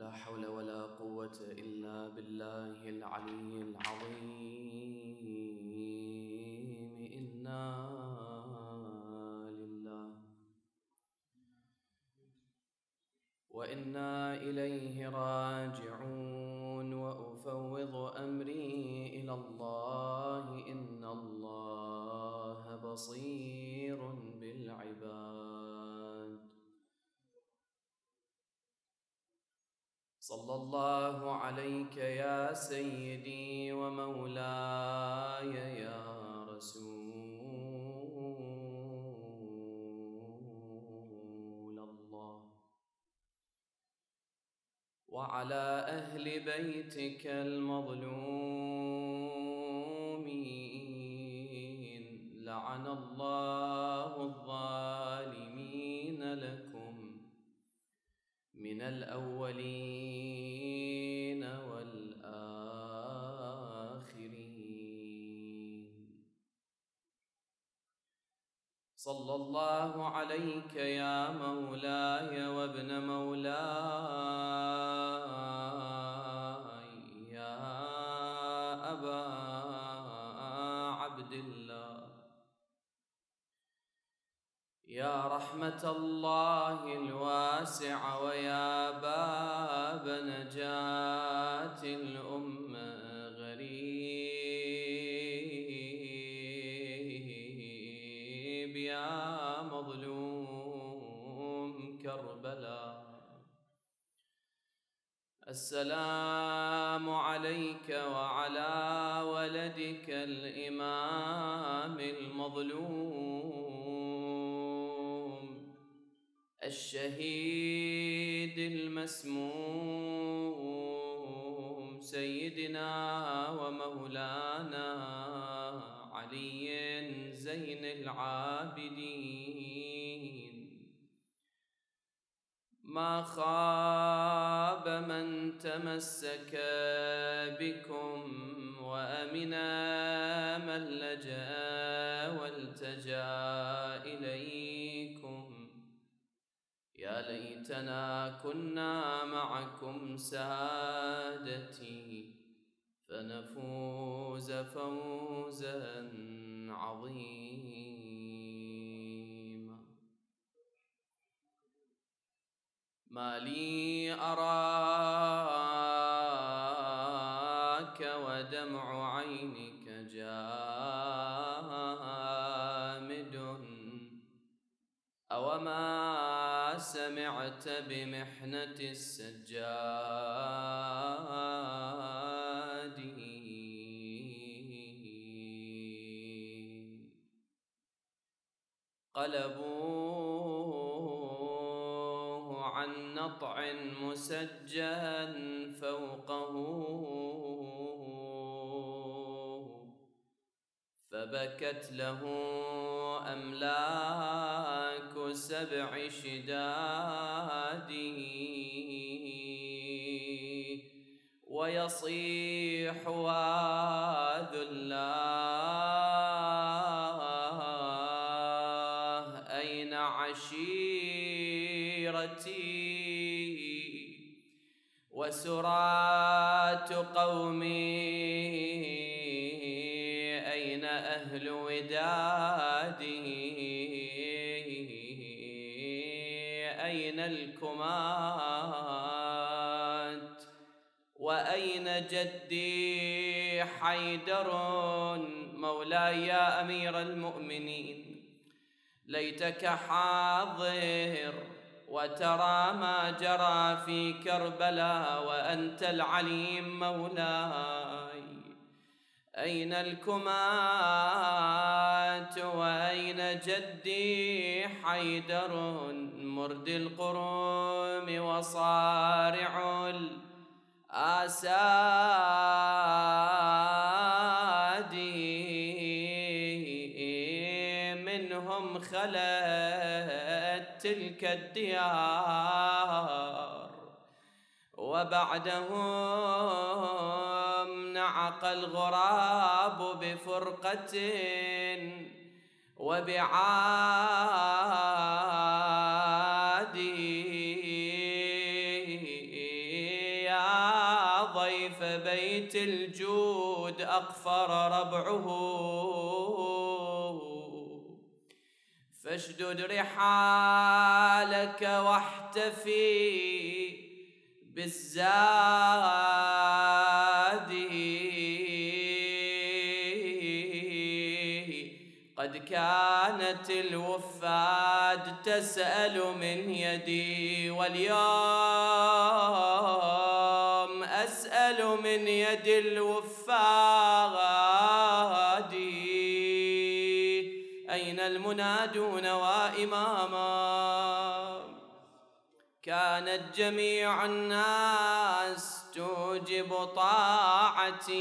لا حول ولا قوة إلا بالله العلي العظيم. إنا لله وإنا إليه راجعون. وأفوض أمري إلى الله إن الله بصير بالعباد. صلى الله عليك يا سيدي ومولاي يا رسول الله. وعلى أهل بيتك المظلومين لعن الله الظالمين. من الأولين والآخرين. صلى الله عليك يا مولاي وابن مولاي. يا رحمة الله الواسعة ويا باب نجاة الأمة غريب يا مظلوم كربلاء. السلام عليك وعلى ولدك الإمام المظلوم. الشهيد المسموم سيدنا ومولانا علي زين العابدين. ما خاب من تمسك بكم وامنا من لجأ والتجأ اليكم يا ليتنا كنا معكم سادتي فنفوز فوزا عظيما. ما لي أراك ودمع عينك جامد أوما سمعت بمحنة السجاد قلبوه عن نطع مسجى فوقه فبكت له أملاك سبع شداد ويصيح واذ الله أين عشيرتي؟ وسرات قومي جدي حيدر مولاي يا أمير المؤمنين. ليتك حاضر وترى ما جرى في كربلاء وأنت العليم مولاي. أين الكمات وأين جدي حيدر مرد القروم وصارع الآساد منهم خلت تلك الديار وبعدهم نعق الغراب بفرقة وبعاد الجود أقفر ربعه. فاشدد رحالك واحتفي بالزاد. قد كانت الوفاد تسأل من يدي واليوم من يد الوفاد أين المنادون وإماما؟ كانت جميع الناس توجب طاعتي.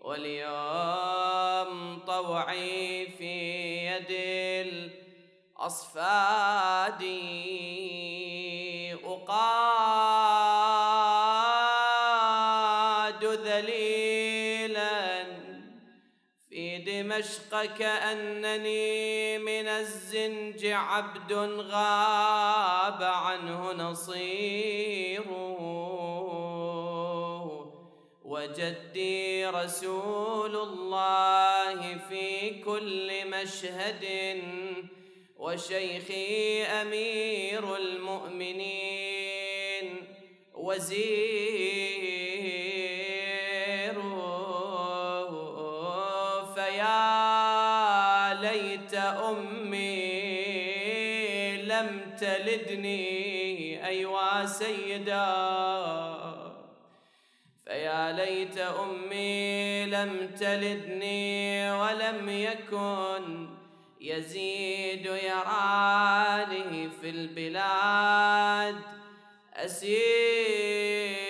واليوم طوعي في يد الأصفاد أقاد دمشق كأنني من الزنج عبد غاب عنه نصيره. وجدي رسول الله في كل مشهد وشيخي أمير المؤمنين وزير سيدا فيا ليت أمي لم تلدني ولم يكن يزيد يراني في البلاد. أسير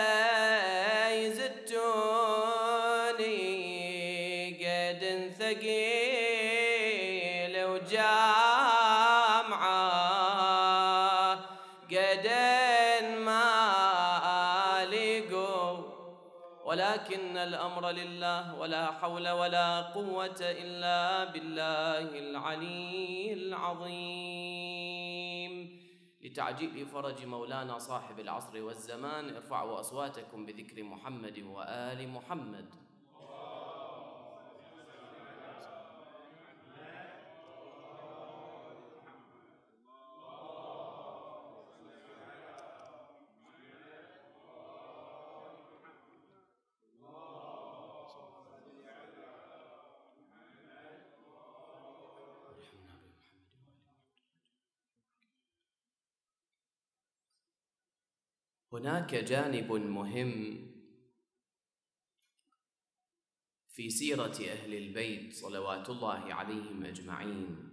ولا حول ولا قوة إلا بالله العلي العظيم. لتعجيل فرج مولانا صاحب العصر والزمان ارفعوا أصواتكم بذكر محمد وآل محمد. هناك جانب مهم في سيرة أهل البيت صلوات الله عليهم أجمعين.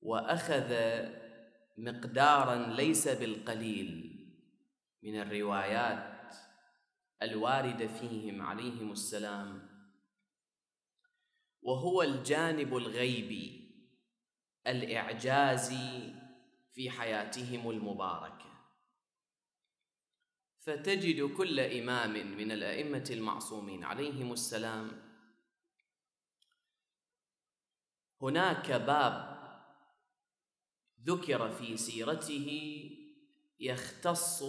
وأخذ مقدارا ليس بالقليل من الروايات الواردة فيهم عليهم السلام. وهو الجانب الغيبي الإعجازي في حياتهم المباركة. فتجد كل إمام من الأئمة المعصومين عليهم السلام. هناك باب ذكر في سيرته يختص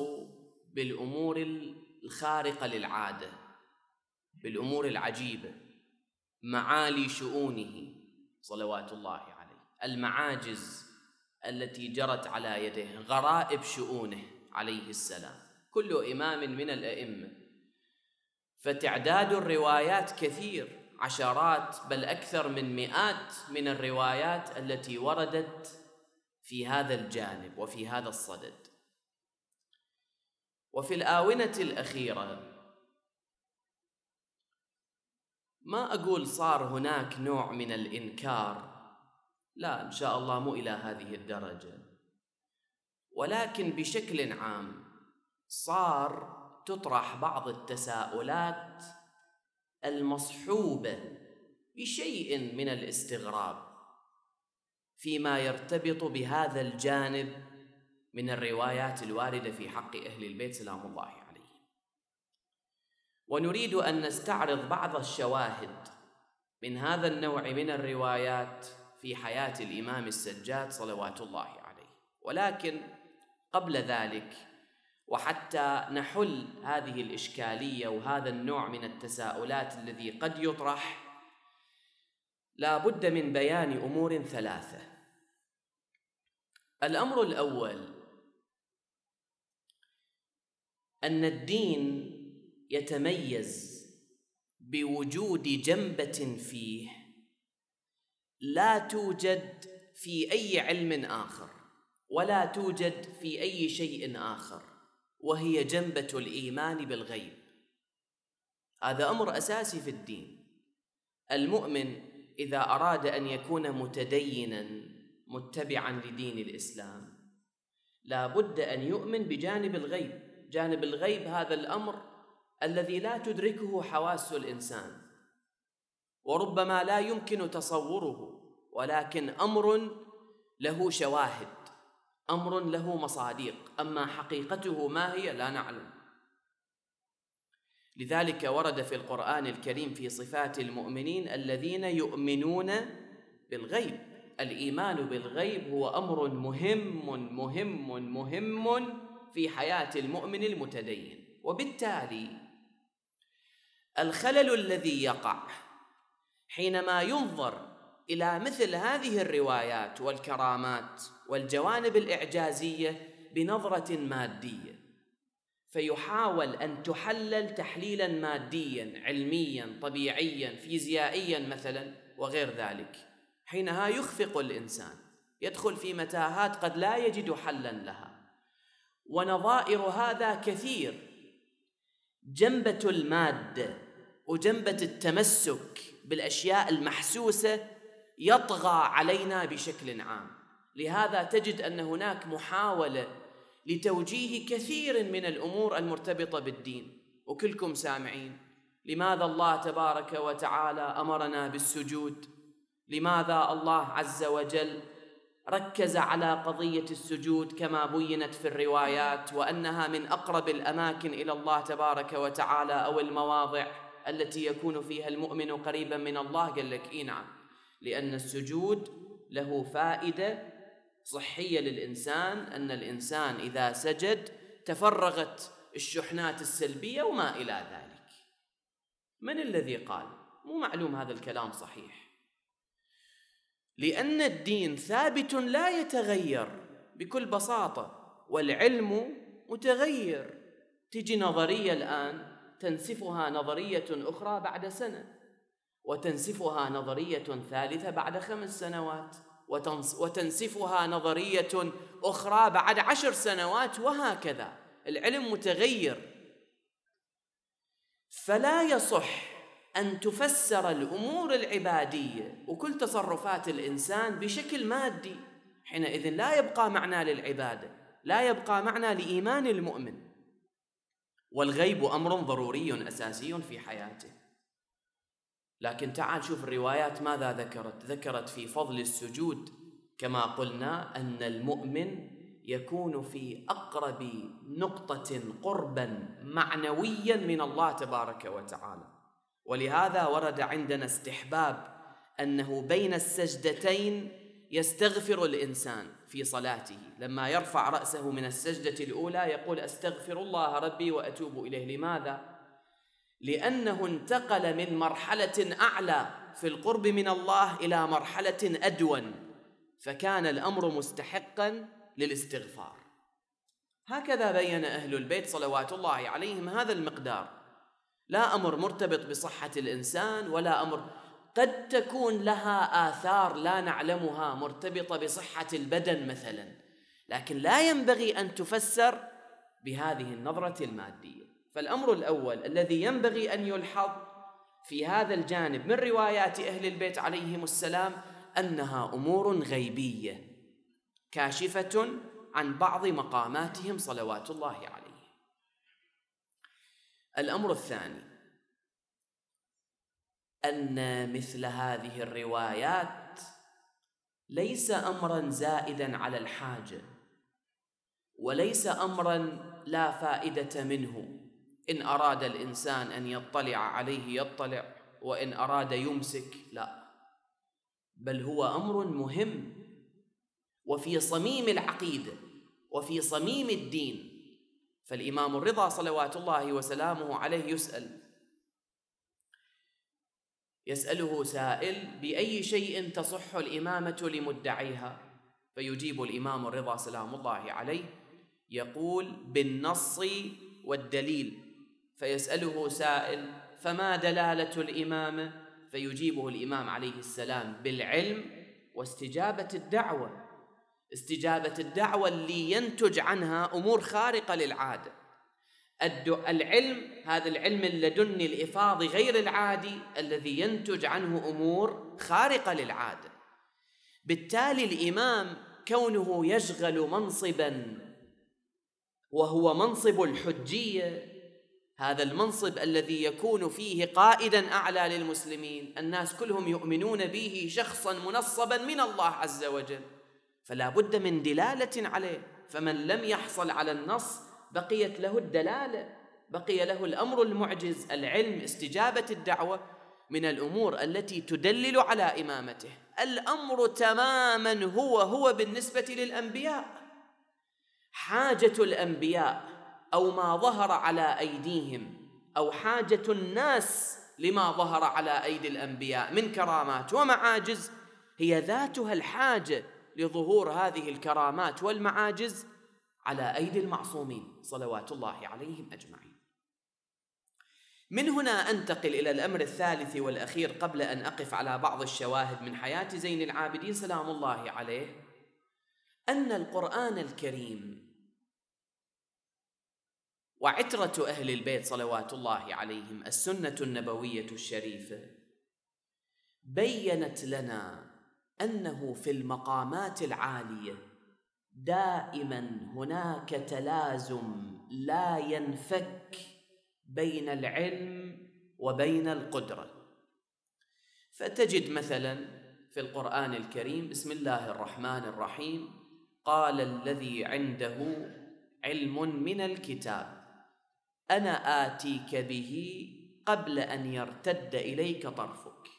بالأمور الخارقة للعادة بالأمور العجيبة معالي شؤونه صلوات الله عليه المعاجز التي جرت على يديه غرائب شؤونه عليه السلام. كل إمام من الأئمة. فتعداد الروايات كثير عشرات بل أكثر من مئات من الروايات التي وردت في هذا الجانب وفي هذا الصدد. وفي الآونة الأخيرة ما أقول صار هناك نوع من الإنكار لا إن شاء الله مو إلى هذه الدرجة. ولكن بشكل عام صار تطرح بعض التساؤلات المصحوبة بشيء من الاستغراب فيما يرتبط بهذا الجانب من الروايات الواردة في حق أهل البيت سلام الله عليهم. ونريد أن نستعرض بعض الشواهد من هذا النوع من الروايات في حياة الإمام السجاد صلوات الله عليه. ولكن قبل ذلك وحتى نحل هذه الإشكالية وهذا النوع من التساؤلات الذي قد يطرح لا بد من بيان أمور ثلاثة. الأمر الأول أن الدين يتميز بوجود جنبة فيه لا توجد في أي علم آخر ولا توجد في أي شيء آخر وهي جنبة الإيمان بالغيب. هذا أمر أساسي في الدين. المؤمن إذا أراد أن يكون متدينا متبعا لدين الإسلام لا بد أن يؤمن بجانب الغيب. جانب الغيب هذا الأمر الذي لا تدركه حواس الإنسان. وربما لا يمكن تصوره ولكن أمر له شواهد أمر له مصاديق أما حقيقته ما هي لا نعلم. لذلك ورد في القرآن الكريم في صفات المؤمنين الذين يؤمنون بالغيب الإيمان بالغيب هو أمر مهم مهم مهم في حياة المؤمن المتدين. وبالتالي الخلل الذي يقع حينما ينظر إلى مثل هذه الروايات والكرامات والجوانب الإعجازية بنظرة مادية فيحاول أن تحلل تحليلا ماديا علميا طبيعيا فيزيائيا مثلا وغير ذلك. حينها يخفق الإنسان يدخل في متاهات قد لا يجد حلا لها. ونظائر هذا كثير. جنبة المادة وجنبة التمسك بالأشياء المحسوسة يطغى علينا بشكل عام. لهذا تجد أن هناك محاولة لتوجيه كثير من الأمور المرتبطة بالدين. وكلكم سامعين لماذا الله تبارك وتعالى أمرنا بالسجود؟ لماذا الله عز وجل ركز على قضية السجود كما بينت في الروايات وأنها من أقرب الأماكن إلى الله تبارك وتعالى أو المواضع؟ التي يكون فيها المؤمن قريبا من الله. قال لك إي نعم. لأن السجود له فائدة صحية للإنسان أن الإنسان إذا سجد تفرغت الشحنات السلبية وما إلى ذلك. من الذي قال؟ مو معلوم هذا الكلام صحيح. لأن الدين ثابت لا يتغير بكل بساطة والعلم متغير. تجي نظرية الآن تنسفها نظرية أخرى بعد سنة وتنسفها نظرية ثالثة بعد خمس سنوات وتنسفها نظرية أخرى بعد عشر سنوات وهكذا. العلم متغير. فلا يصح أن تفسر الأمور العبادية وكل تصرفات الإنسان بشكل مادي. حينئذ لا يبقى معنى للعبادة لا يبقى معنى لإيمان المؤمن. والغيب أمر ضروري أساسي في حياته. لكن تعال شوف الروايات ماذا ذكرت. ذكرت في فضل السجود كما قلنا أن المؤمن يكون في أقرب نقطة قربا معنويا من الله تبارك وتعالى. ولهذا ورد عندنا استحباب أنه بين السجدتين يستغفر الإنسان في صلاته. لما يرفع رأسه من السجدة الأولى يقول أستغفر الله ربي وأتوب إليه. لماذا؟ لأنه انتقل من مرحلة أعلى في القرب من الله إلى مرحلة أدون. فكان الأمر مستحقا للاستغفار. هكذا بين أهل البيت صلوات الله عليهم هذا المقدار. لا أمر مرتبط بصحة الإنسان ولا أمر قد تكون لها آثار لا نعلمها مرتبطة بصحة البدن مثلا لكن لا ينبغي أن تفسر بهذه النظرة المادية. فالأمر الأول الذي ينبغي أن يلحظ في هذا الجانب من روايات أهل البيت عليهم السلام أنها أمور غيبية كاشفة عن بعض مقاماتهم صلوات الله عليه. الأمر الثاني أن مثل هذه الروايات ليس امرا زائدا على الحاجة وليس امرا لا فائدة منه. إن أراد الإنسان أن يطلع عليه يطلع وإن أراد يمسك لا. بل هو أمر مهم وفي صميم العقيدة وفي صميم الدين. فالإمام الرضا صلوات الله وسلامه عليه يسأل يسأله سائل بأي شيء تصح الإمامة لمدعيها؟ فيجيب الإمام الرضا سلام الله عليه يقول بالنص والدليل. فيسأله سائل فما دلالة الإمامة فيجيبه الإمام عليه السلام بالعلم واستجابة الدعوة. استجابة الدعوة اللي ينتج عنها أمور خارقة للعادة. العلم هذا العلم اللدني الإفاضي غير العادي الذي ينتج عنه أمور خارقة للعادة بالتالي الإمام كونه يشغل منصبا وهو منصب الحجية هذا المنصب الذي يكون فيه قائدا أعلى للمسلمين الناس كلهم يؤمنون به شخصا منصبا من الله عز وجل. فلا بد من دلالة عليه فمن لم يحصل على النص بقيت له الدلالة. بقي له الأمر المعجز العلم استجابة الدعوة من الأمور التي تدلل على إمامته. الأمر تماما هو هو بالنسبة للأنبياء. حاجة الأنبياء أو ما ظهر على أيديهم أو حاجة الناس لما ظهر على أيدي الأنبياء من كرامات ومعاجز هي ذاتها الحاجة لظهور هذه الكرامات والمعاجز. على أيدي المعصومين صلوات الله عليهم أجمعين. من هنا أنتقل إلى الأمر الثالث والأخير قبل أن أقف على بعض الشواهد من حياة زين العابدين سلام الله عليه أن القرآن الكريم وعترة أهل البيت صلوات الله عليهم السنة النبوية الشريفة بينت لنا أنه في المقامات العالية دائما هناك تلازم لا ينفك بين العلم وبين القدرة. فتجد مثلا في القرآن الكريم بسم الله الرحمن الرحيم قال الذي عنده علم من الكتاب أنا آتيك به قبل أن يرتد إليك طرفك.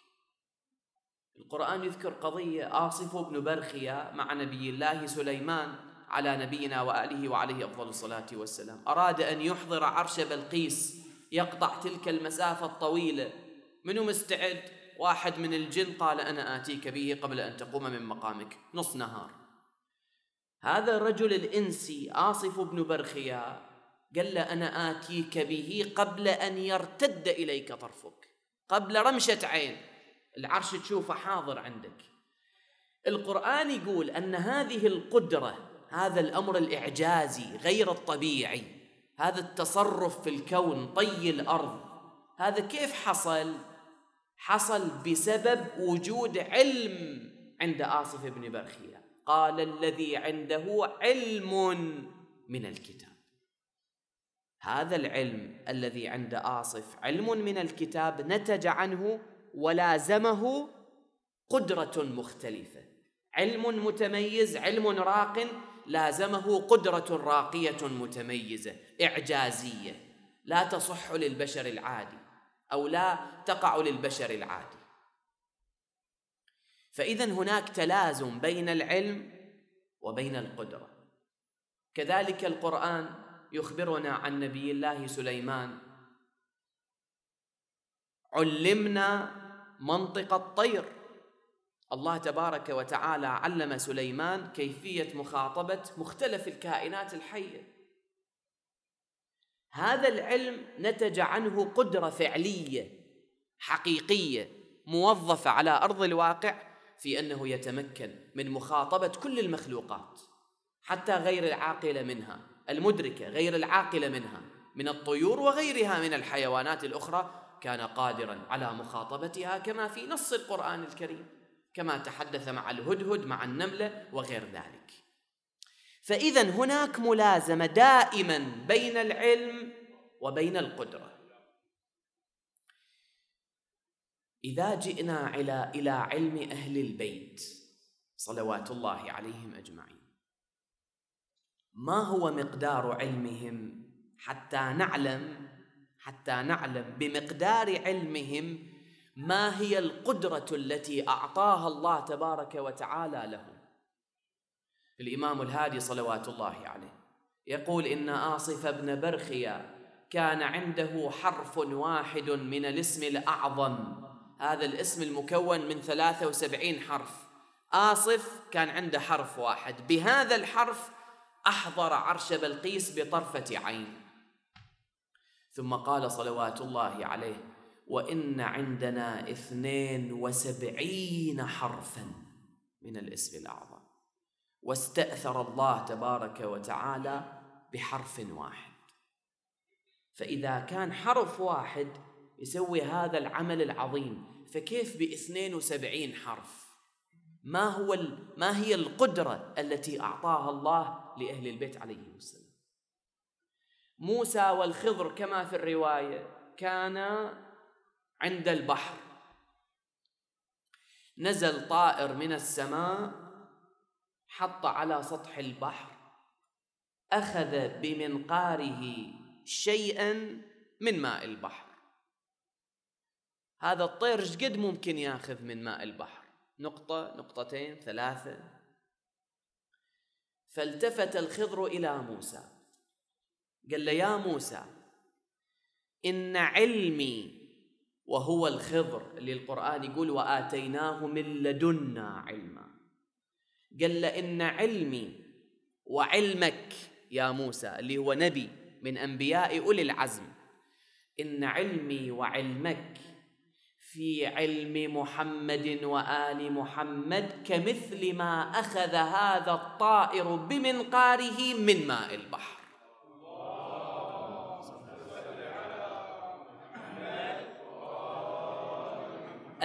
القرآن يذكر قضية آصف بن برخيا مع نبي الله سليمان على نبينا وآله وعليه أفضل الصلاة والسلام. أراد أن يحضر عرش بلقيس يقطع تلك المسافة الطويلة. منو مستعد؟ واحد من الجن؟ قال أنا آتيك به قبل أن تقوم من مقامك. نص نهار. هذا الرجل الإنسي آصف بن برخيا قال له أنا آتيك به قبل أن يرتد إليك طرفك. قبل رمشة عين. العرش تشوفه حاضر عندك. القرآن يقول أن هذه القدرة هذا الأمر الإعجازي غير الطبيعي. هذا التصرف في الكون طي الأرض. هذا كيف حصل؟ حصل بسبب وجود علم عند آصف بن برخية. قال الذي عنده علم من الكتاب. هذا العلم الذي عند آصف علم من الكتاب نتج عنه ولازمه قدرة مختلفة. علم متميز علم راق لازمه قدرة راقية متميزة إعجازية. لا تصح للبشر العادي أو لا تقع للبشر العادي. فإذا هناك تلازم بين العلم وبين القدرة. كذلك القرآن يخبرنا عن نبي الله سليمان علمنا منطق الطير. الله تبارك وتعالى علم سليمان كيفية مخاطبة مختلف الكائنات الحية. هذا العلم نتج عنه قدرة فعلية حقيقية موظفة على أرض الواقع في أنه يتمكن من مخاطبة كل المخلوقات حتى غير العاقلة منها المدركة غير العاقلة منها من الطيور وغيرها من الحيوانات الأخرى كان قادرا على مخاطبتها كما في نص القرآن الكريم كما تحدث مع الهدهد مع النملة وغير ذلك. فإذا هناك ملازمة دائما بين العلم وبين القدرة. إذا جئنا إلى إلى علم أهل البيت صلوات الله عليهم أجمعين ما هو مقدار علمهم حتى نعلم حتى نعلم بمقدار علمهم ما هي القدرة التي أعطاها الله تبارك وتعالى لهم الإمام الهادي صلوات الله عليه يقول إن آصف بن برخيا كان عنده حرف واحد من الاسم الأعظم. هذا الاسم المكون من 73 حرف. آصف كان عنده حرف واحد. بهذا الحرف أحضر عرش بلقيس بطرفة عين. ثم قال صلوات الله عليه وإن عندنا اثنين وسبعين حرفا من الاسم الأعظم. واستأثر الله تبارك وتعالى بحرف واحد. فإذا كان حرف واحد يسوي هذا العمل العظيم فكيف باثنين وسبعين حرف؟ ما هو ما هي القدرة التي أعطاها الله لأهل البيت عليه السلام؟ موسى والخضر كما في الرواية كان عند البحر. نزل طائر من السماء حط على سطح البحر أخذ بمنقاره شيئا من ماء البحر. هذا الطير قد ممكن ياخذ من ماء البحر؟ نقطة نقطتين ثلاثة. فالتفت الخضر إلى موسى. قال له يا موسى إن علمي وهو الخضر اللي القرآن يقول وآتيناه من لدنا علما. قال له إن علمي وعلمك يا موسى اللي هو نبي من أنبياء أولي العزم إن علمي وعلمك في علم محمد وآل محمد كمثل ما أخذ هذا الطائر بمنقاره من ماء البحر.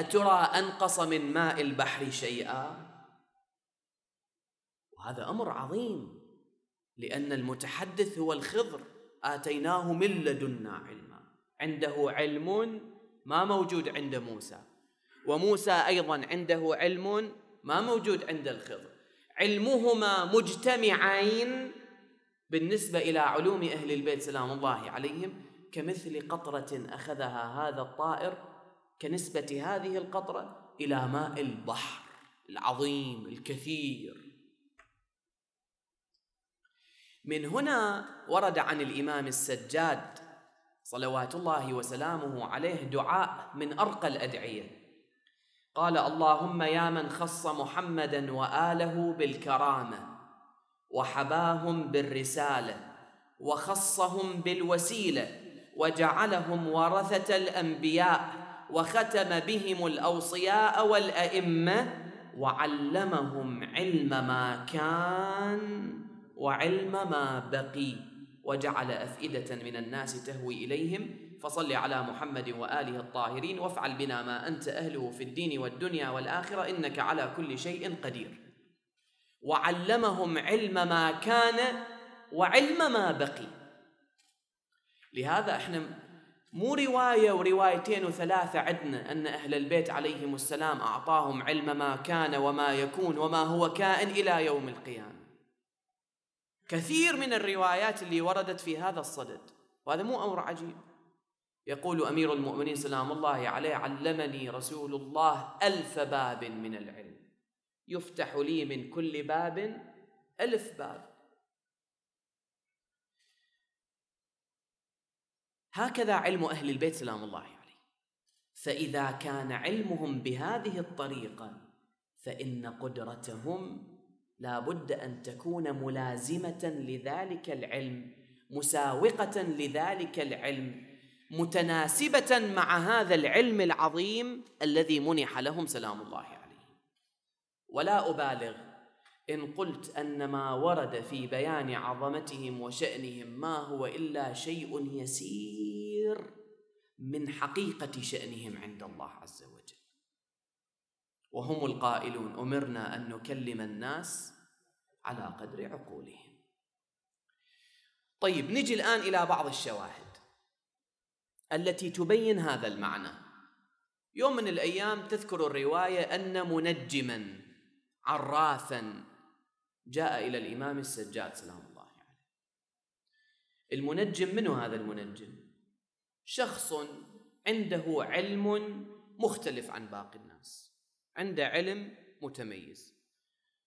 أترى أنقص من ماء البحر شيئا؟ وهذا أمر عظيم لأن المتحدث هو الخضر آتيناه من لدنا علما. عنده علم ما موجود عند موسى وموسى أيضا عنده علم ما موجود عند الخضر. علمهما مجتمعين بالنسبة إلى علوم أهل البيت سلام الله عليهم كمثل قطرة أخذها هذا الطائر كنسبة هذه القطرة إلى ماء البحر العظيم الكثير. من هنا ورد عن الإمام السجاد صلوات الله وسلامه عليه دعاء من أرقى الأدعية. قال اللهم يا من خص محمدا وآله بالكرامة وحباهم بالرسالة وخصهم بالوسيلة وجعلهم ورثة الأنبياء وختم بهم الأوصياء والأئمة وعلمهم علم ما كان وعلم ما بقي. وجعل أفئدة من الناس تهوي إليهم. فصل على محمد وآله الطاهرين وافعل بنا ما أنت أهله في الدين والدنيا والآخرة إنك على كل شيء قدير. وعلمهم علم ما كان وعلم ما بقي. لهذا إحنا مو رواية وروايتين وثلاثة عندنا أن أهل البيت عليهم السلام أعطاهم علم ما كان وما يكون وما هو كائن إلى يوم القيامة. كثير من الروايات اللي وردت في هذا الصدد وهذا مو أمر عجيب. يقول أمير المؤمنين سلام الله عليه علمني رسول الله ألف باب من العلم. يفتح لي من كل باب ألف باب. هكذا علم أهل البيت سلام الله عليه فإذا كان علمهم بهذه الطريقة فإن قدرتهم لا بد أن تكون ملازمة لذلك العلم مساوقة لذلك العلم متناسبة مع هذا العلم العظيم الذي منح لهم سلام الله عليه ولا أبالغ إن قلت أن ما ورد في بيان عظمتهم وشأنهم ما هو إلا شيء يسير من حقيقة شأنهم عند الله عز وجل. وهم القائلون أمرنا أن نكلم الناس على قدر عقولهم. طيب نجي الآن إلى بعض الشواهد التي تبين هذا المعنى. يوم من الأيام تذكر الرواية أن منجما عرافا جاء إلى الإمام السجاد سلام الله عليه. المنجم منو هذا المنجم؟ شخص عنده علم مختلف عن باقي الناس عنده علم متميز.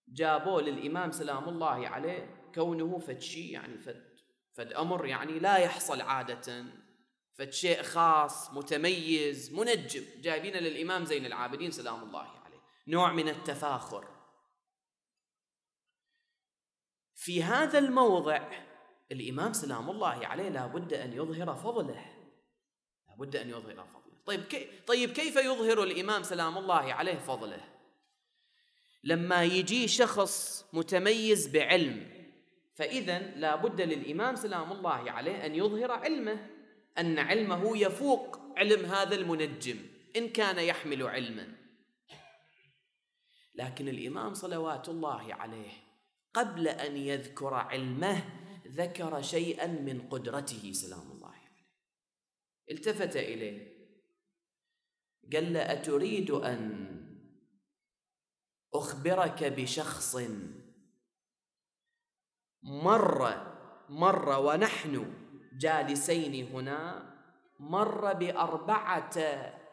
جابوه للإمام سلام الله عليه كونه فد شيء يعني فد فد أمر يعني لا يحصل عادة. فد شيء خاص متميز منجم. جايبينه للإمام زين العابدين سلام الله عليه. نوع من التفاخر. في هذا الموضع الإمام سلام الله عليه لابد أن يظهر فضله. لابد أن يظهر فضله. طيب كي طيب كيف يظهر الإمام سلام الله عليه فضله؟ لما يجي شخص متميز بعلم فإذا لابد للإمام سلام الله عليه أن يظهر علمه أن علمه يفوق علم هذا المنجم إن كان يحمل علما. لكن الإمام صلوات الله عليه قبل أن يذكر علمه ذكر شيئا من قدرته سلام الله عليه. التفت إليه. قال له أتريد أن أخبرك بشخص مر مر ونحن جالسين هنا مر بأربعة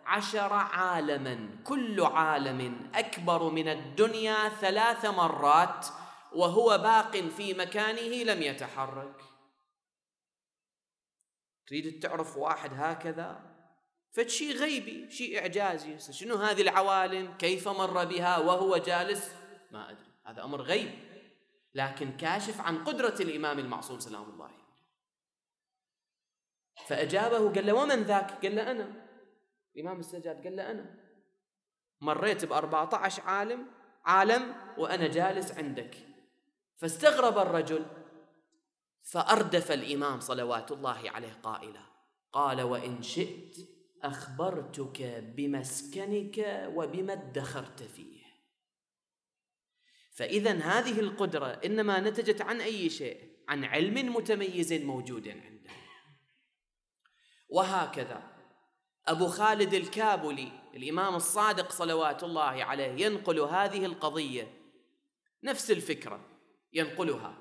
عشر عالما كل عالم أكبر من الدنيا ثلاث مرات وهو باق في مكانه لم يتحرك. تريد تعرف واحد هكذا؟ فشي غيبي شيء إعجازي. شنو هذه العوالم؟ كيف مر بها وهو جالس؟ ما أدري. هذا أمر غيب. لكن كاشف عن قدرة الإمام المعصوم سلام الله عليه. فأجابه قال له ومن ذاك؟ قال له أنا. الإمام السجاد قال له أنا. مريت ب 14 عالم عالم وأنا جالس عندك. فاستغرب الرجل فأردف الإمام صلوات الله عليه قائلا قال وإن شئت أخبرتك بمسكنك وبما ادخرت فيه. فإذا هذه القدرة إنما نتجت عن أي شيء؟ عن علم متميز موجود عنده. وهكذا أبو خالد الكابلي الإمام الصادق صلوات الله عليه ينقل هذه القضية نفس الفكرة. ينقلها.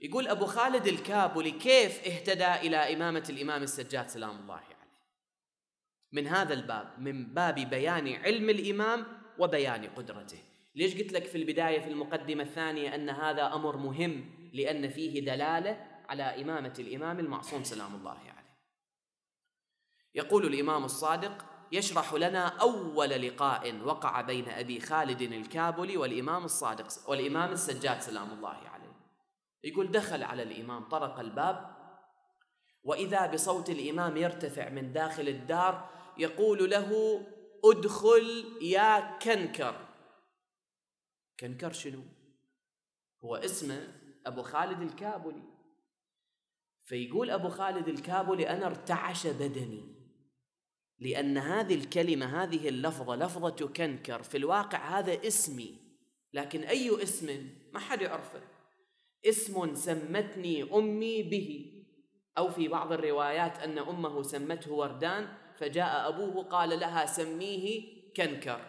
يقول أبو خالد الكابلي كيف اهتدى إلى إمامة الإمام السجاد سلام الله عليه؟ من هذا الباب من باب بيان علم الإمام وبيان قدرته. ليش قلت لك في البداية في المقدمة الثانية أن هذا أمر مهم لأن فيه دلالة على إمامة الإمام المعصوم سلام الله عليه؟ يقول الإمام الصادق يشرح لنا أول لقاء وقع بين أبي خالد الكابلي والإمام الصادق والإمام السجاد سلام الله عليه. يقول دخل على الإمام طرق الباب وإذا بصوت الإمام يرتفع من داخل الدار يقول له ادخل يا كنكر. كنكر شنو؟ هو اسمه أبو خالد الكابلي. فيقول أبو خالد الكابلي أنا ارتعش بدني. لأن هذه الكلمة هذه اللفظة لفظة كنكر في الواقع هذا اسمي. لكن أي اسم؟ ما حد يعرفه. اسم سمتني أمي به. أو في بعض الروايات أن أمه سمته وردان فجاء أبوه قال لها سميه كنكر.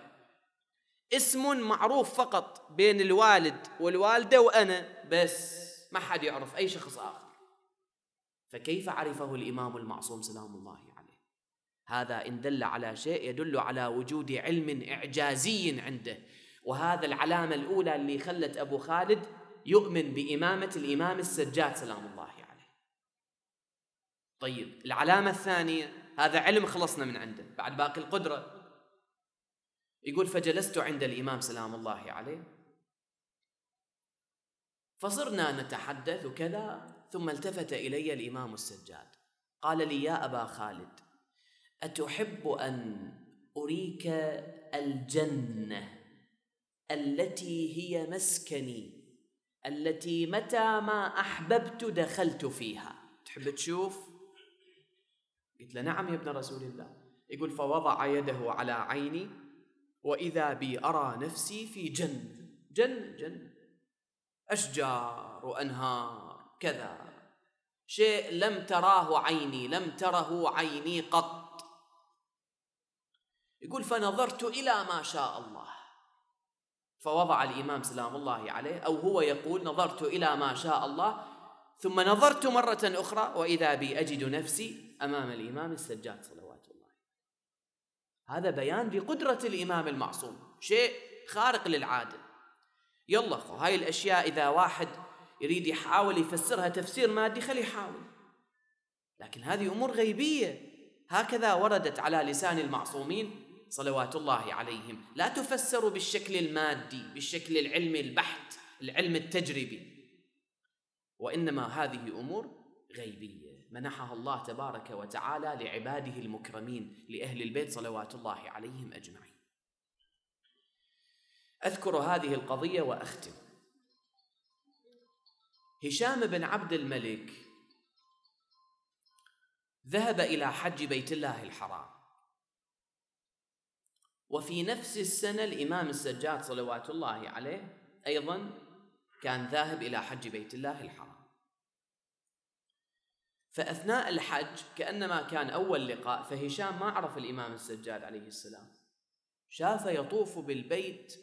اسم معروف فقط بين الوالد والوالدة وأنا بس ما حد يعرف أي شخص آخر. فكيف عرفه الإمام المعصوم؟ سلام الله عليه. هذا إن دل على شيء يدل على وجود علم إعجازي عنده. وهذا العلامة الأولى اللي خلت أبو خالد يؤمن بإمامة الإمام السجاد سلام الله عليه. طيب العلامة الثانية هذا علم خلصنا من عنده بعد باقي القدرة. يقول فجلست عند الإمام سلام الله عليه. فصرنا نتحدث وكذا ثم التفت إلي الإمام السجاد. قال لي يا أبا خالد أتحب أن أريك الجنة التي هي مسكني التي متى ما أحببت دخلت فيها. تحب تشوف؟ قلت له نعم يا ابن رسول الله. يقول فوضع يده على عيني وإذا بي أرى نفسي في جنة جنة جنة أشجار وأنهار كذا. شيء لم تراه عيني لم تره عيني قط. يقول فنظرت إلى ما شاء الله. فوضع الإمام سلام الله عليه أو هو يقول نظرت إلى ما شاء الله ثم نظرت مرة أخرى وإذا بي أجد نفسي أمام الإمام السجاد صلوات الله هذا بيان بقدرة الإمام المعصوم شيء خارق للعادة. يلا هاي الأشياء إذا واحد يريد يحاول يفسرها تفسير مادي خليه يحاول. لكن هذه أمور غيبية. هكذا وردت على لسان المعصومين صلوات الله عليهم. لا تفسر بالشكل المادي بالشكل العلمي البحت العلم التجريبي. وإنما هذه أمور غيبية. منحها الله تبارك وتعالى لعباده المكرمين لأهل البيت صلوات الله عليهم أجمعين. أذكر هذه القضية وأختم. هشام بن عبد الملك ذهب إلى حج بيت الله الحرام. وفي نفس السنة الإمام السجاد صلوات الله عليه أيضا كان ذاهب إلى حج بيت الله الحرام. فأثناء الحج كأنما كان أول لقاء فهشام ما عرف الإمام السجاد عليه السلام. شاف يطوف بالبيت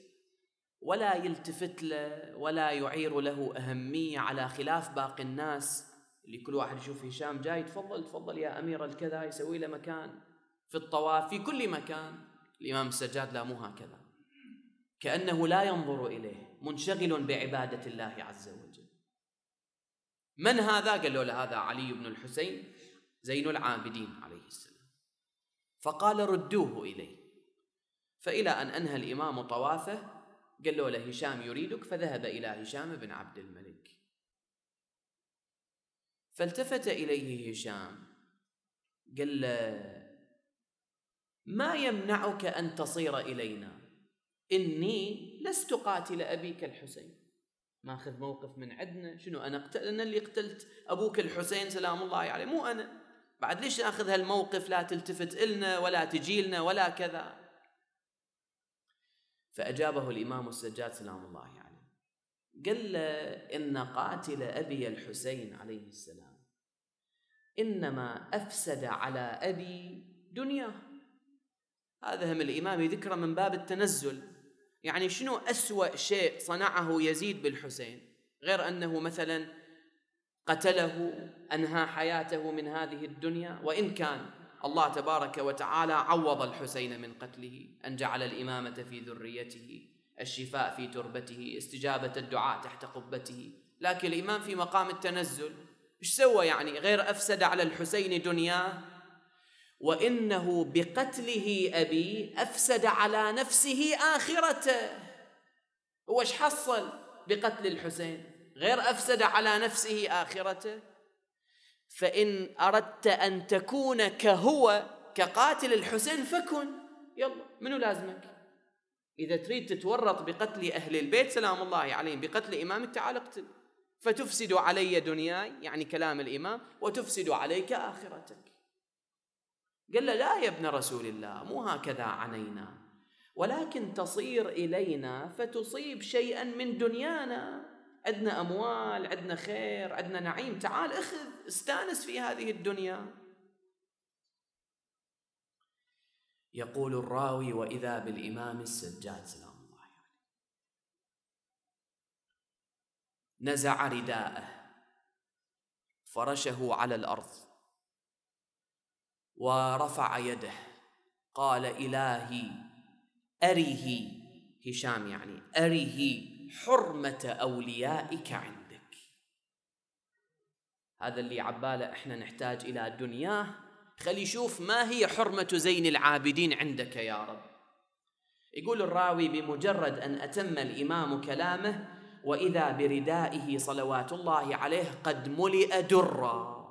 ولا يلتفت له ولا يعير له أهمية على خلاف باقي الناس. اللي كل واحد يشوف هشام جاي تفضل تفضل يا أمير الكذا يسوي له مكان في الطواف في كل مكان. الإمام السجاد لا مو هكذا. كأنه لا ينظر إليه منشغل بعبادة الله عز وجل. من هذا؟ قال له هذا علي بن الحسين زين العابدين عليه السلام. فقال ردوه إليه. فإلى أن أنهى الإمام طوافه قال له هشام يريدك فذهب إلى هشام بن عبد الملك. فالتفت إليه هشام قال له ما يمنعك أن تصير إلينا. إني لست قاتل أبيك الحسين. ماخذ موقف من عندنا. شنو أنا قتل أنا اللي قتلت أبوك الحسين سلام الله عليه. مو أنا. بعد ليش ناخذ هالموقف؟ لا تلتفت إلنا ولا تجي لنا ولا كذا. فأجابه الإمام السجاد سلام الله عليه. قال له إن قاتل أبي الحسين عليه السلام إنما أفسد على أبي دنياه. هذا هم الإمام يذكره من باب التنزل. يعني شنو أسوأ شيء صنعه يزيد بالحسين غير أنه مثلا قتله أنهى حياته من هذه الدنيا وإن كان الله تبارك وتعالى عوض الحسين من قتله أن جعل الإمامة في ذريته الشفاء في تربته استجابة الدعاء تحت قبته. لكن الإمام في مقام التنزل إيش سوى يعني؟ غير أفسد على الحسين دنياه وإنه بقتله أبي أفسد على نفسه آخرته. هو إيش حصل بقتل الحسين؟ غير أفسد على نفسه آخرته؟ فإن أردت أن تكون كهو كقاتل الحسين فكن. يلا منو لازمك؟ إذا تريد تتورط بقتل أهل البيت سلام الله عليهم بقتل إمامك تعال اقتل. فتفسد علي دنياي يعني كلام الإمام وتفسد عليك آخرتك. قال له لا يا ابن رسول الله مو هكذا عنينا ولكن تصير إلينا فتصيب شيئا من دنيانا. عندنا أموال عندنا خير عندنا نعيم. تعال اخذ استأنس في هذه الدنيا. يقول الراوي وإذا بالإمام السجاد سلام الله عليه. نزع رداءه فرشه على الأرض. ورفع يده. قال إلهي أره هشام يعني أره حرمة أوليائك عندك. هذا اللي عباله إحنا نحتاج إلى دنياه. خلي يشوف ما هي حرمة زين العابدين عندك يا رب. يقول الراوي بمجرد أن أتم الإمام كلامه وإذا بردائه صلوات الله عليه قد ملئ درا.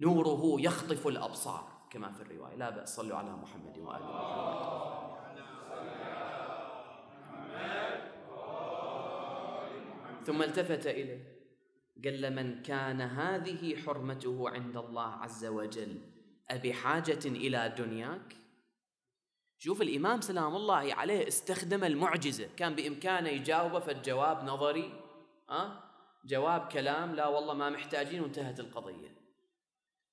نوره يخطف الأبصار. كما في الرواية لا بأس صلوا على محمد وآل محمد. ثم التفت إليه قال لمن كان هذه حرمته عند الله عز وجل أبي حاجة إلى دنياك؟ شوف الإمام سلام الله عليه استخدم المعجزة. كان بإمكانه يجاوبه فالجواب نظري أه؟ جواب كلام لا والله ما محتاجين وانتهت القضية.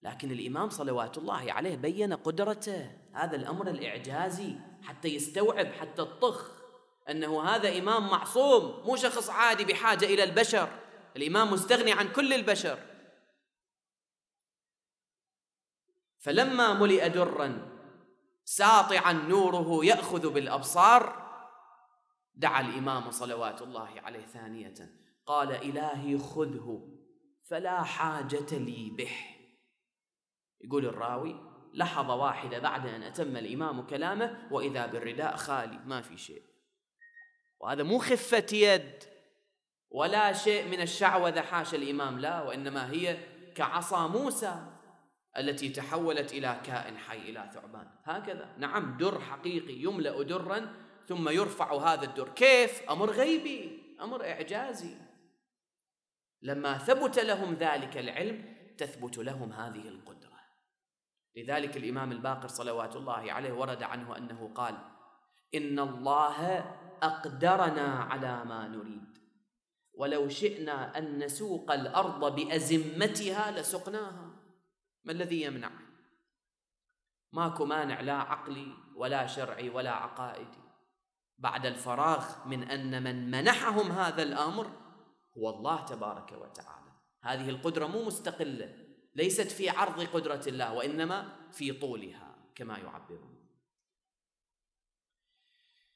لكن الإمام صلوات الله عليه بين قدرته. هذا الأمر الإعجازي حتى يستوعب حتى الطخ أنه هذا إمام معصوم مو شخص عادي بحاجة إلى البشر. الإمام مستغني عن كل البشر. فلما ملئ درا ساطعا نوره يأخذ بالأبصار دعا الإمام صلوات الله عليه ثانية. قال إلهي خذه فلا حاجة لي به. يقول الراوي لحظة واحدة بعد أن أتم الإمام كلامه وإذا بالرداء خالي ما في شيء. وهذا مو خفة يد ولا شيء من الشعوذة حاشا الإمام لا وإنما هي كعصا موسى التي تحولت إلى كائن حي إلى ثعبان. هكذا. نعم در حقيقي يملأ درا ثم يرفع هذا الدر. كيف؟ أمر غيبي أمر إعجازي. لما ثبت لهم ذلك العلم تثبت لهم هذه القدرة. لذلك الإمام الباقر صلوات الله عليه ورد عنه أنه قال إن الله أقدرنا على ما نريد. ولو شئنا أن نسوق الأرض بأزمتها لسقناها. ما الذي يمنع؟ ماكو مانع لا عقلي ولا شرعي ولا عقائدي. بعد الفراغ من أن من منحهم هذا الأمر هو الله تبارك وتعالى. هذه القدرة مو مستقلة. ليست في عرض قدرة الله وإنما في طولها كما يعبرون.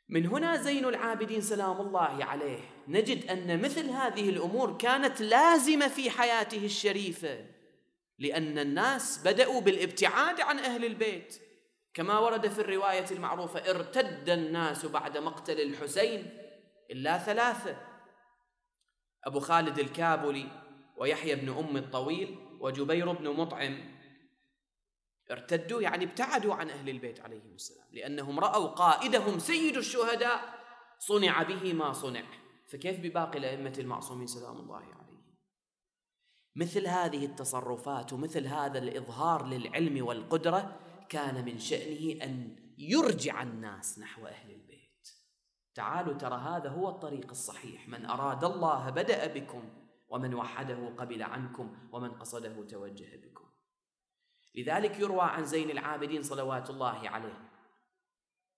من هنا زين العابدين سلام الله عليه. نجد أن مثل هذه الأمور كانت لازمة في حياته الشريفة لأن الناس بدأوا بالابتعاد عن أهل البيت. كما ورد في الرواية المعروفة ارتد الناس بعد مقتل الحسين إلا ثلاثة. أبو خالد الكابلي ويحيى بن أم الطويل وجبير بن مطعم ارتدوا يعني ابتعدوا عن أهل البيت عليهم السلام لأنهم رأوا قائدهم سيد الشهداء صنع به ما صنع. فكيف بباقي الأئمة المعصومين سلام الله عليهم؟ مثل هذه التصرفات ومثل هذا الإظهار للعلم والقدرة كان من شأنه أن يرجع الناس نحو أهل البيت. تعالوا ترى هذا هو الطريق الصحيح. من أراد الله بدأ بكم ومن وحده قبل عنكم ومن قصده توجه بكم. لذلك يروى عن زين العابدين صلوات الله عليه.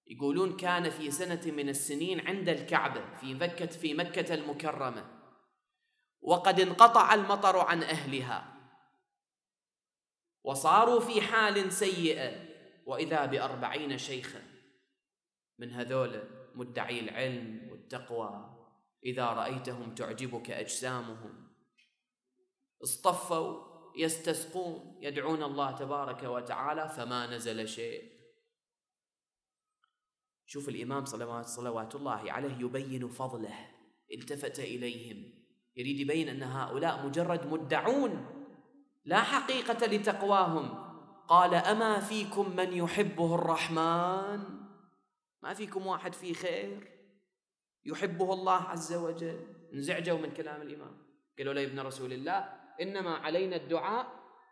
يقولون كان في سنة من السنين عند الكعبة في مكة في مكة المكرمة. وقد انقطع المطر عن أهلها. وصاروا في حال سيئة وإذا بأربعين شيخا. من هذول مدعي العلم والتقوى. إذا رأيتهم تعجبك أجسامهم. اصطفوا يستسقون يدعون الله تبارك وتعالى فما نزل شيء. شوف الإمام صلوات, صلوات الله عليه يبين فضله. التفت إليهم. يريد يبين أن هؤلاء مجرد مدعون. لا حقيقة لتقواهم. قال أما فيكم من يحبه الرحمن؟ ما فيكم واحد فيه خير. يحبه الله عز وجل. انزعجوا من كلام الإمام. قالوا له يا ابن رسول الله إنما علينا الدعاء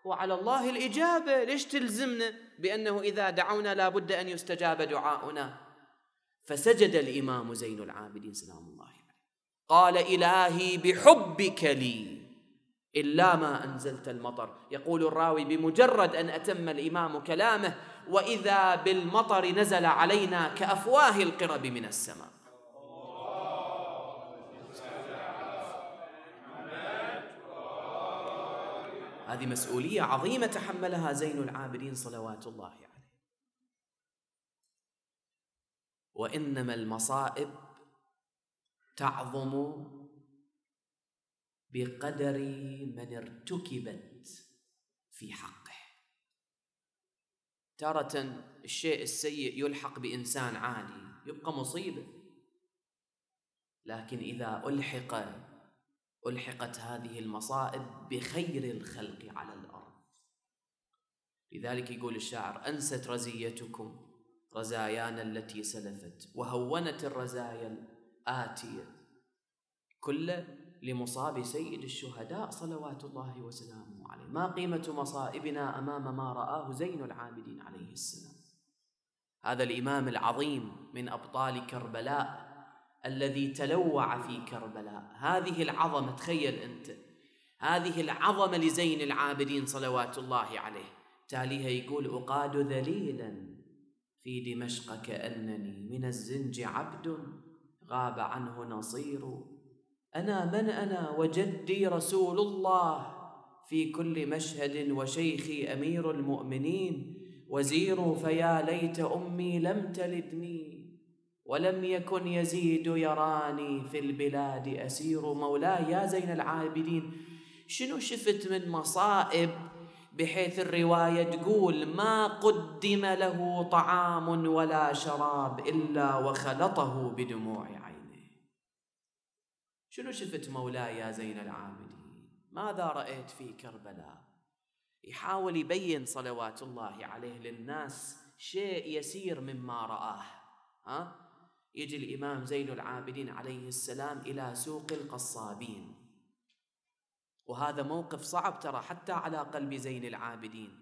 وعلى الله الإجابة. ليش تلزمنا بأنه إذا دعونا لابد أن يستجاب دعاؤنا؟ فسجد الإمام زين العابدين سلام الله عليه. قال إلهي بحبك لي إلا ما أنزلت المطر. يقول الراوي بمجرد أن أتم الإمام كلامه وإذا بالمطر نزل علينا كأفواه القرب من السماء. هذه مسؤولية عظيمة تحملها زين العابدين صلوات الله عليه. وإنما المصائب تعظم بقدر من ارتكبت في حقه. تارة الشيء السيء يلحق بإنسان عادي يبقى مصيبة. لكن إذا ألحق ألحقت هذه المصائب بخير الخلق على الأرض. لذلك يقول الشاعر أنست رزيتكم رزايانا التي سلفت وهونت الرزايا الآتية كل لمصاب سيد الشهداء صلوات الله وسلامه عليه. ما قيمة مصائبنا أمام ما رآه زين العابدين عليه السلام؟ هذا الإمام العظيم من أبطال كربلاء الذي تلوع في كربلاء. هذه العظمة تخيل أنت. هذه العظمة لزين العابدين صلوات الله عليه. تاليها يقول أقاد ذليلا في دمشق كأنني من الزنج عبد غاب عنه نصير. أنا من أنا وجدي رسول الله في كل مشهد وشيخي أمير المؤمنين. وزير فيا ليت أمي لم تلدني. ولم يكن يزيد يراني في البلاد أسير مولاي. يا زين العابدين شنو شفت من مصائب؟ بحيث الرواية تقول ما قدم له طعام ولا شراب إلا وخلطه بدموع عينه. شنو شفت مولاي يا زين العابدين؟ ماذا رأيت في كربلاء؟ يحاول يبين صلوات الله عليه للناس شيء يسير مما رآه ها؟ يجي الإمام زين العابدين عليه السلام إلى سوق القصابين. وهذا موقف صعب ترى حتى على قلب زين العابدين.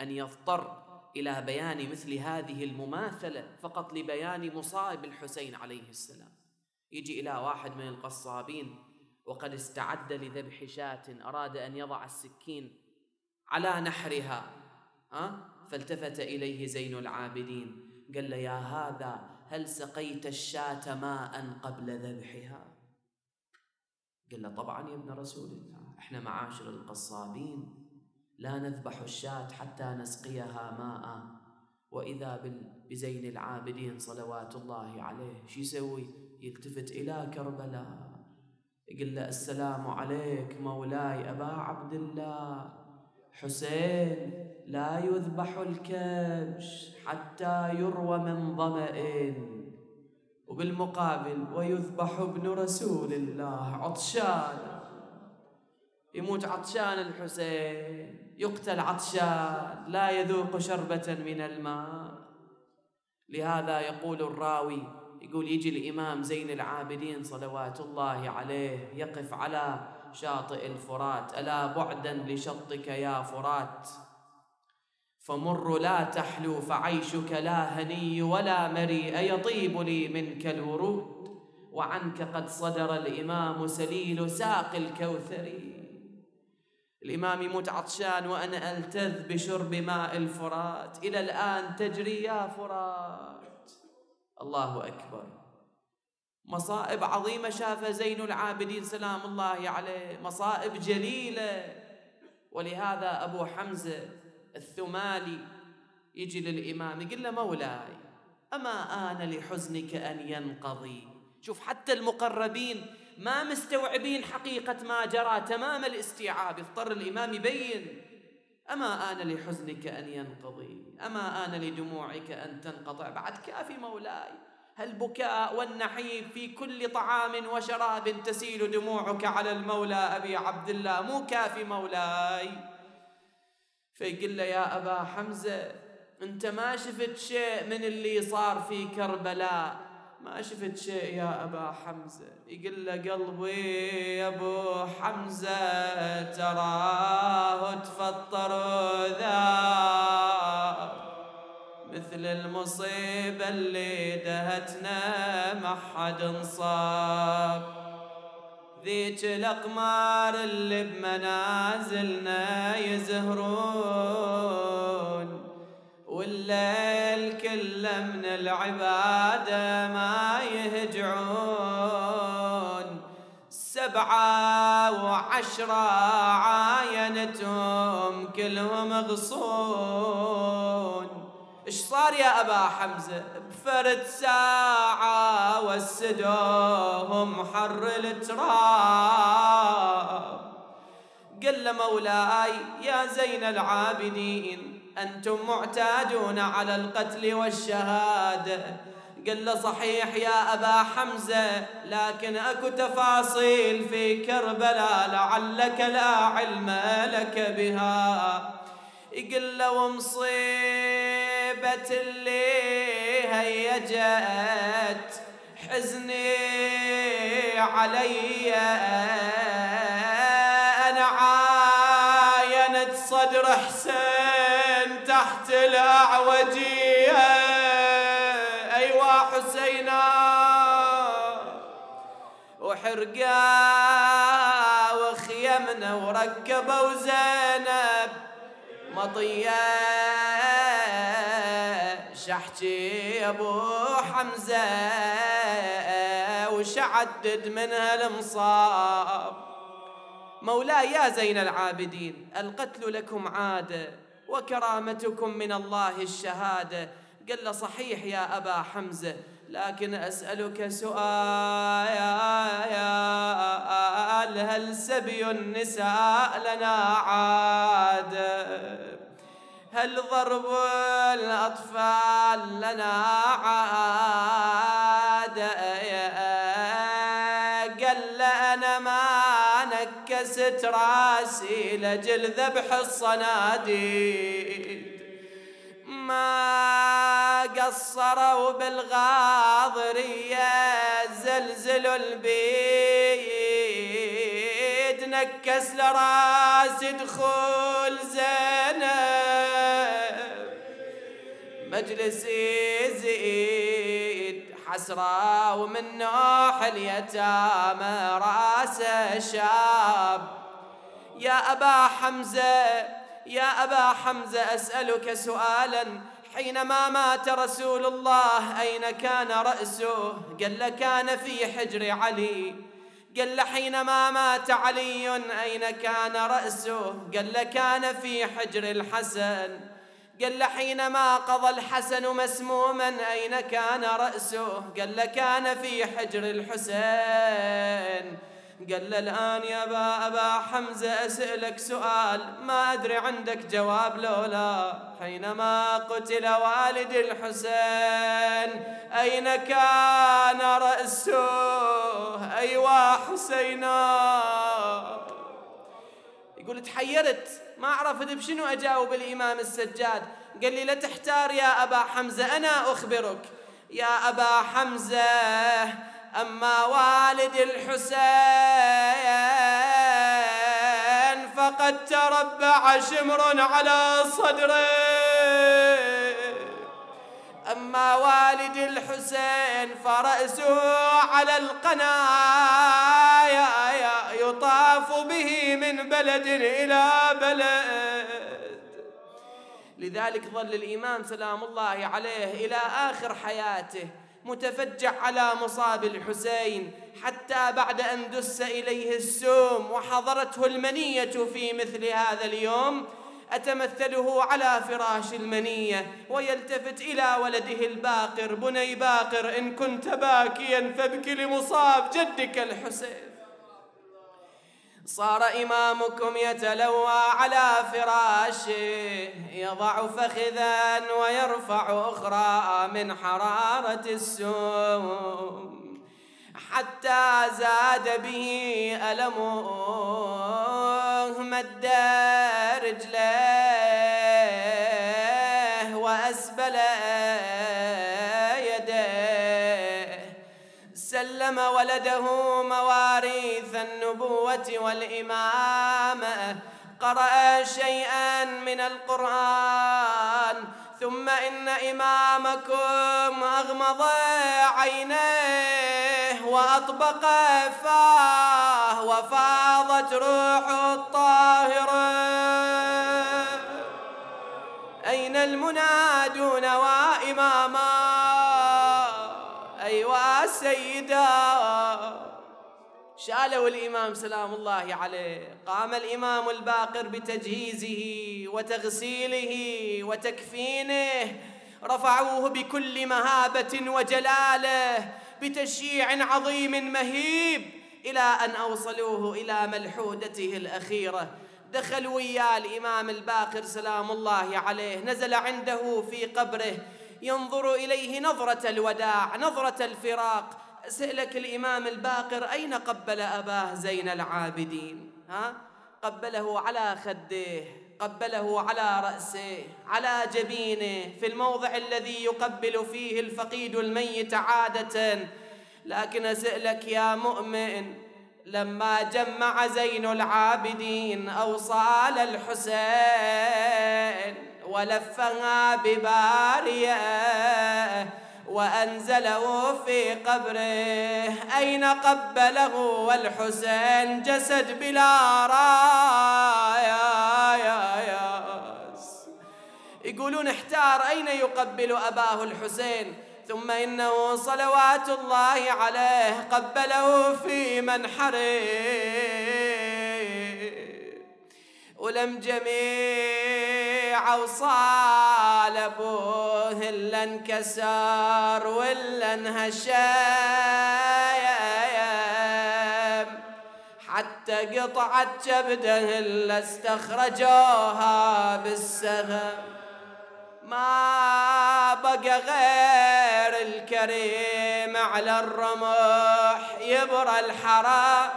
أن يضطر إلى بيان مثل هذه المماثلة فقط لبيان مصائب الحسين عليه السلام. يجي إلى واحد من القصابين وقد استعد لذبح شاة أراد أن يضع السكين على نحرها ها؟ فالتفت إليه زين العابدين قال له يا هذا هل سقيت الشاة ماء قبل ذبحها؟ قال له طبعا يا ابن رسول الله إحنا معاشر القصابين لا نذبح الشاة حتى نسقيها ماء. وإذا بزين العابدين صلوات الله عليه شو يسوي؟ يلتفت إلى كربلاء. يقول له السلام عليك مولاي أبا عبد الله. حسين لا يذبح الكبش حتى يروى من ظمأ وبالمقابل ويذبح ابن رسول الله عطشان. يموت عطشان الحسين يقتل عطشان لا يذوق شربة من الماء. لهذا يقول الراوي يقول يجي الإمام زين العابدين صلوات الله عليه يقف على شاطئ الفرات ألا بعدا لشطك يا فرات؟ فمر لا تحلو فعيشك لا هني ولا مريء يطيب لي منك الورود؟ وعنك قد صدر الإمام سليل ساق الكوثر. الإمام يموت عطشان وأنا ألتذ بشرب ماء الفرات. إلى الآن تجري يا فرات. الله أكبر. مصائب عظيمة شاف زين العابدين سلام الله عليه. مصائب جليلة. ولهذا أبو حمزة الثمالي يجي للإمام يقول له مولاي أما آن لحزنك أن ينقضي؟ شوف حتى المقربين ما مستوعبين حقيقة ما جرى تمام الاستيعاب. اضطر الإمام يبين أما آن لحزنك أن ينقضي؟ أما آن لدموعك أن تنقطع؟ بعد كافي مولاي. البكاء والنحيب في كل طعام وشراب تسيل دموعك على المولى أبي عبد الله مو كافي مولاي. فيقول له يا أبا حمزة أنت ما شفت شيء من اللي صار في كربلاء؟ ما شفت شيء يا أبا حمزة؟ يقول له قلبي يا أبو حمزة تراه تفطر ذاب مثل المصيبة اللي دهتنا ما حد انصاب. ذيك الأقمار اللي بمنازلنا يزهرون والليل كله من العبادة ما يهجعون. سبعة وعشرة عاينتهم كلهم غصون. إيش صار يا أبا حمزة؟ بفرد ساعة وسدوهم حر التراب. قل له مولاي يا زين العابدين أنتم معتادون على القتل والشهادة. قال له صحيح يا أبا حمزة لكن أكو تفاصيل في كربلاء لعلك لا علم لك بها. يقول له ومصيبة اللي هيجت حزني علي. أنا عاينت صدر حسين تحت الأعوجية. أيوا حسينا. وحرقا وخيمنا وركبوا زينب. مطية شحتي أبو حمزة وشعدد منها المصاب مولاي يا زين العابدين القتل لكم عادة وكرامتكم من الله الشهادة قال له صحيح يا أبا حمزة لكن أسألك سؤال هل سبي النساء لنا عادة هل ضرب الأطفال لنا عادة قال أنا ما نكست راسي لجل ذبح الصناديد. ما قصروا بالغاضرية زلزلوا البيت. نكس لراس دخول زينب. مجلس يزيد حسرة ومن نوح اليتامى راسه شاب. يا أبا حمزة يا أبا حمزة أسألك سؤالا. حينما مات رسول الله أين كان رأسه؟ قال كان في حجر علي. قال حينما مات علي أين كان رأسه؟ قال كان في حجر الحسن. قال حينما قضى الحسن مسموما أين كان رأسه؟ قال كان في حجر الحسين قال الآن يا أبا أبا حمزة أسألك سؤال ما أدري عندك جواب لولا حينما قتل والد الحسين أين كان رأسه؟ أيوا حسينا. يقول تحيرت ما عرفت بشنو أجاوب الإمام السجاد. قال لي لا تحتار يا أبا حمزة أنا أخبرك. يا أبا حمزة أما والد الحسين فقد تربع شمر على صدره. أما والد الحسين فرأسه على القنايا يطاف به من بلد إلى بلد. لذلك ظل الإمام سلام الله عليه إلى آخر حياته متفجع على مصاب الحسين حتى بعد أن دس إليه السوم وحضرته المنية في مثل هذا اليوم أتمثله على فراش المنية ويلتفت إلى ولده الباقر بني باقر إن كنت باكيا فابك لمصاب جدك الحسين. صار إمامكم يتلوى على فراشه يضع فخذا ويرفع أخرى من حرارة السوم. حتى زاد به ألمه مد رجليه. ولده مواريث النبوة والإمامة. قرأ شيئا من القرآن ثم إن إمامكم أغمض عينيه وأطبق فاه وفاضت روح الطاهرة أين المنادون وإماما؟ سيدا. شالوا الإمام سلام الله عليه. قام الإمام الباقر بتجهيزه وتغسيله وتكفينه. رفعوه بكل مهابة وجلاله بتشييع عظيم مهيب إلى أن أوصلوه إلى ملحودته الأخيرة. دخلوا ويا الإمام الباقر سلام الله عليه. نزل عنده في قبره. ينظر إليه نظرة الوداع نظرة الفراق. سألك الإمام الباقر أين قبل أباه زين العابدين؟ ها؟ قبله على خديه قبله على رأسه على جبينه. في الموضع الذي يقبل فيه الفقيد الميت عادة. لكن أسألك يا مؤمن لما جمع زين العابدين أوصال الحسين. ولفها بباريه وأنزله في قبره. أين قبله؟ والحسين جسد بلا رايا يا ياس يقولون احتار أين يقبل أباه الحسين؟ ثم إنه صلوات الله عليه قبله في منحره. ولم جميع أوصال أبوه إلا انكسر ولا انهشم حتى قطعت كبده إلا استخرجوها بالسهم. ما بقى غير الكريم على الرمح يبرى الحرام.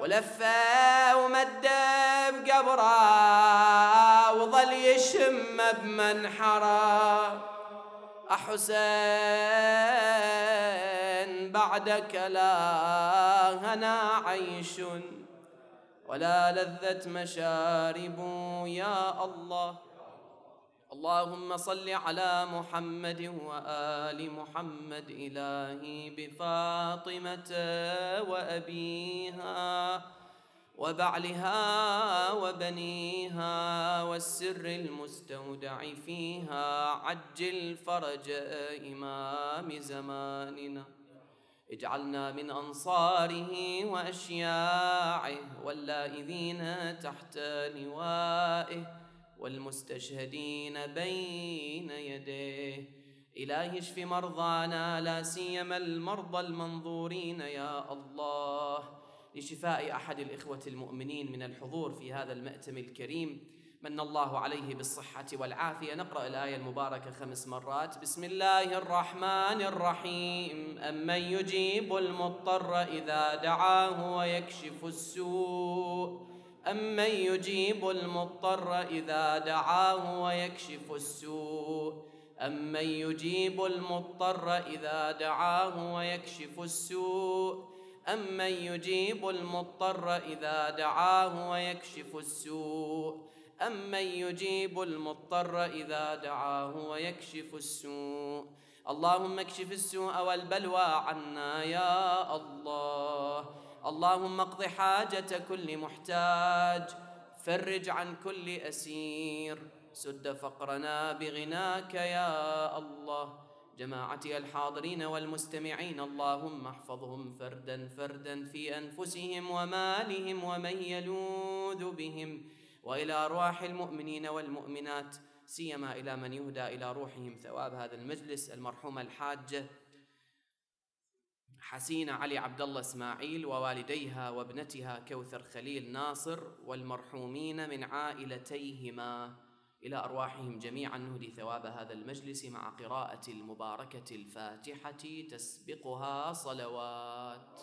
ولفه ومد بقبره وظل يشم بمنحره. أحسين بعدك لا هنا عيش ولا لذة مشارب يا الله. اللهم صل على محمد وآل محمد إلهي بفاطمة وأبيها وبعلها وبنيها والسر المستودع فيها عجل فرج إمام زماننا. اجعلنا من أنصاره وأشياعه واللائذين تحت لوائه. والمستشهدين بين يديه. إلهي اشف مرضانا لا سيما المرضى المنظورين يا الله. لشفاء أحد الإخوة المؤمنين من الحضور في هذا المأتم الكريم من الله عليه بالصحة والعافية. نقرأ الآية المباركة خمس مرات. بسم الله الرحمن الرحيم. أمن يجيب المضطر إذا دعاه ويكشف السوء. أمن يجيب المضطر إذا دعاه ويكشف السوء؟ أمن يجيب المضطر إذا دعاه ويكشف السوء؟ أمن يجيب المضطر إذا دعاه ويكشف السوء؟ أمن يجيب المضطر إذا دعاه ويكشف السوء؟ اللهم اكشف السوء والبلوى عنا يا الله اللهم اقض حاجة كل محتاج فرج عن كل أسير. سد فقرنا بغناك يا الله. جماعتي الحاضرين والمستمعين اللهم احفظهم فردا فردا في أنفسهم ومالهم ومن يلوذ بهم. وإلى أرواح المؤمنين والمؤمنات سيما إلى من يهدى إلى روحهم ثواب هذا المجلس المرحومة الحاجة. حسين علي عبد الله إسماعيل ووالديها وابنتها كوثر خليل ناصر والمرحومين من عائلتيهما. إلى أرواحهم جميعا نهدي ثواب هذا المجلس مع قراءة المباركة الفاتحة تسبقها صلوات.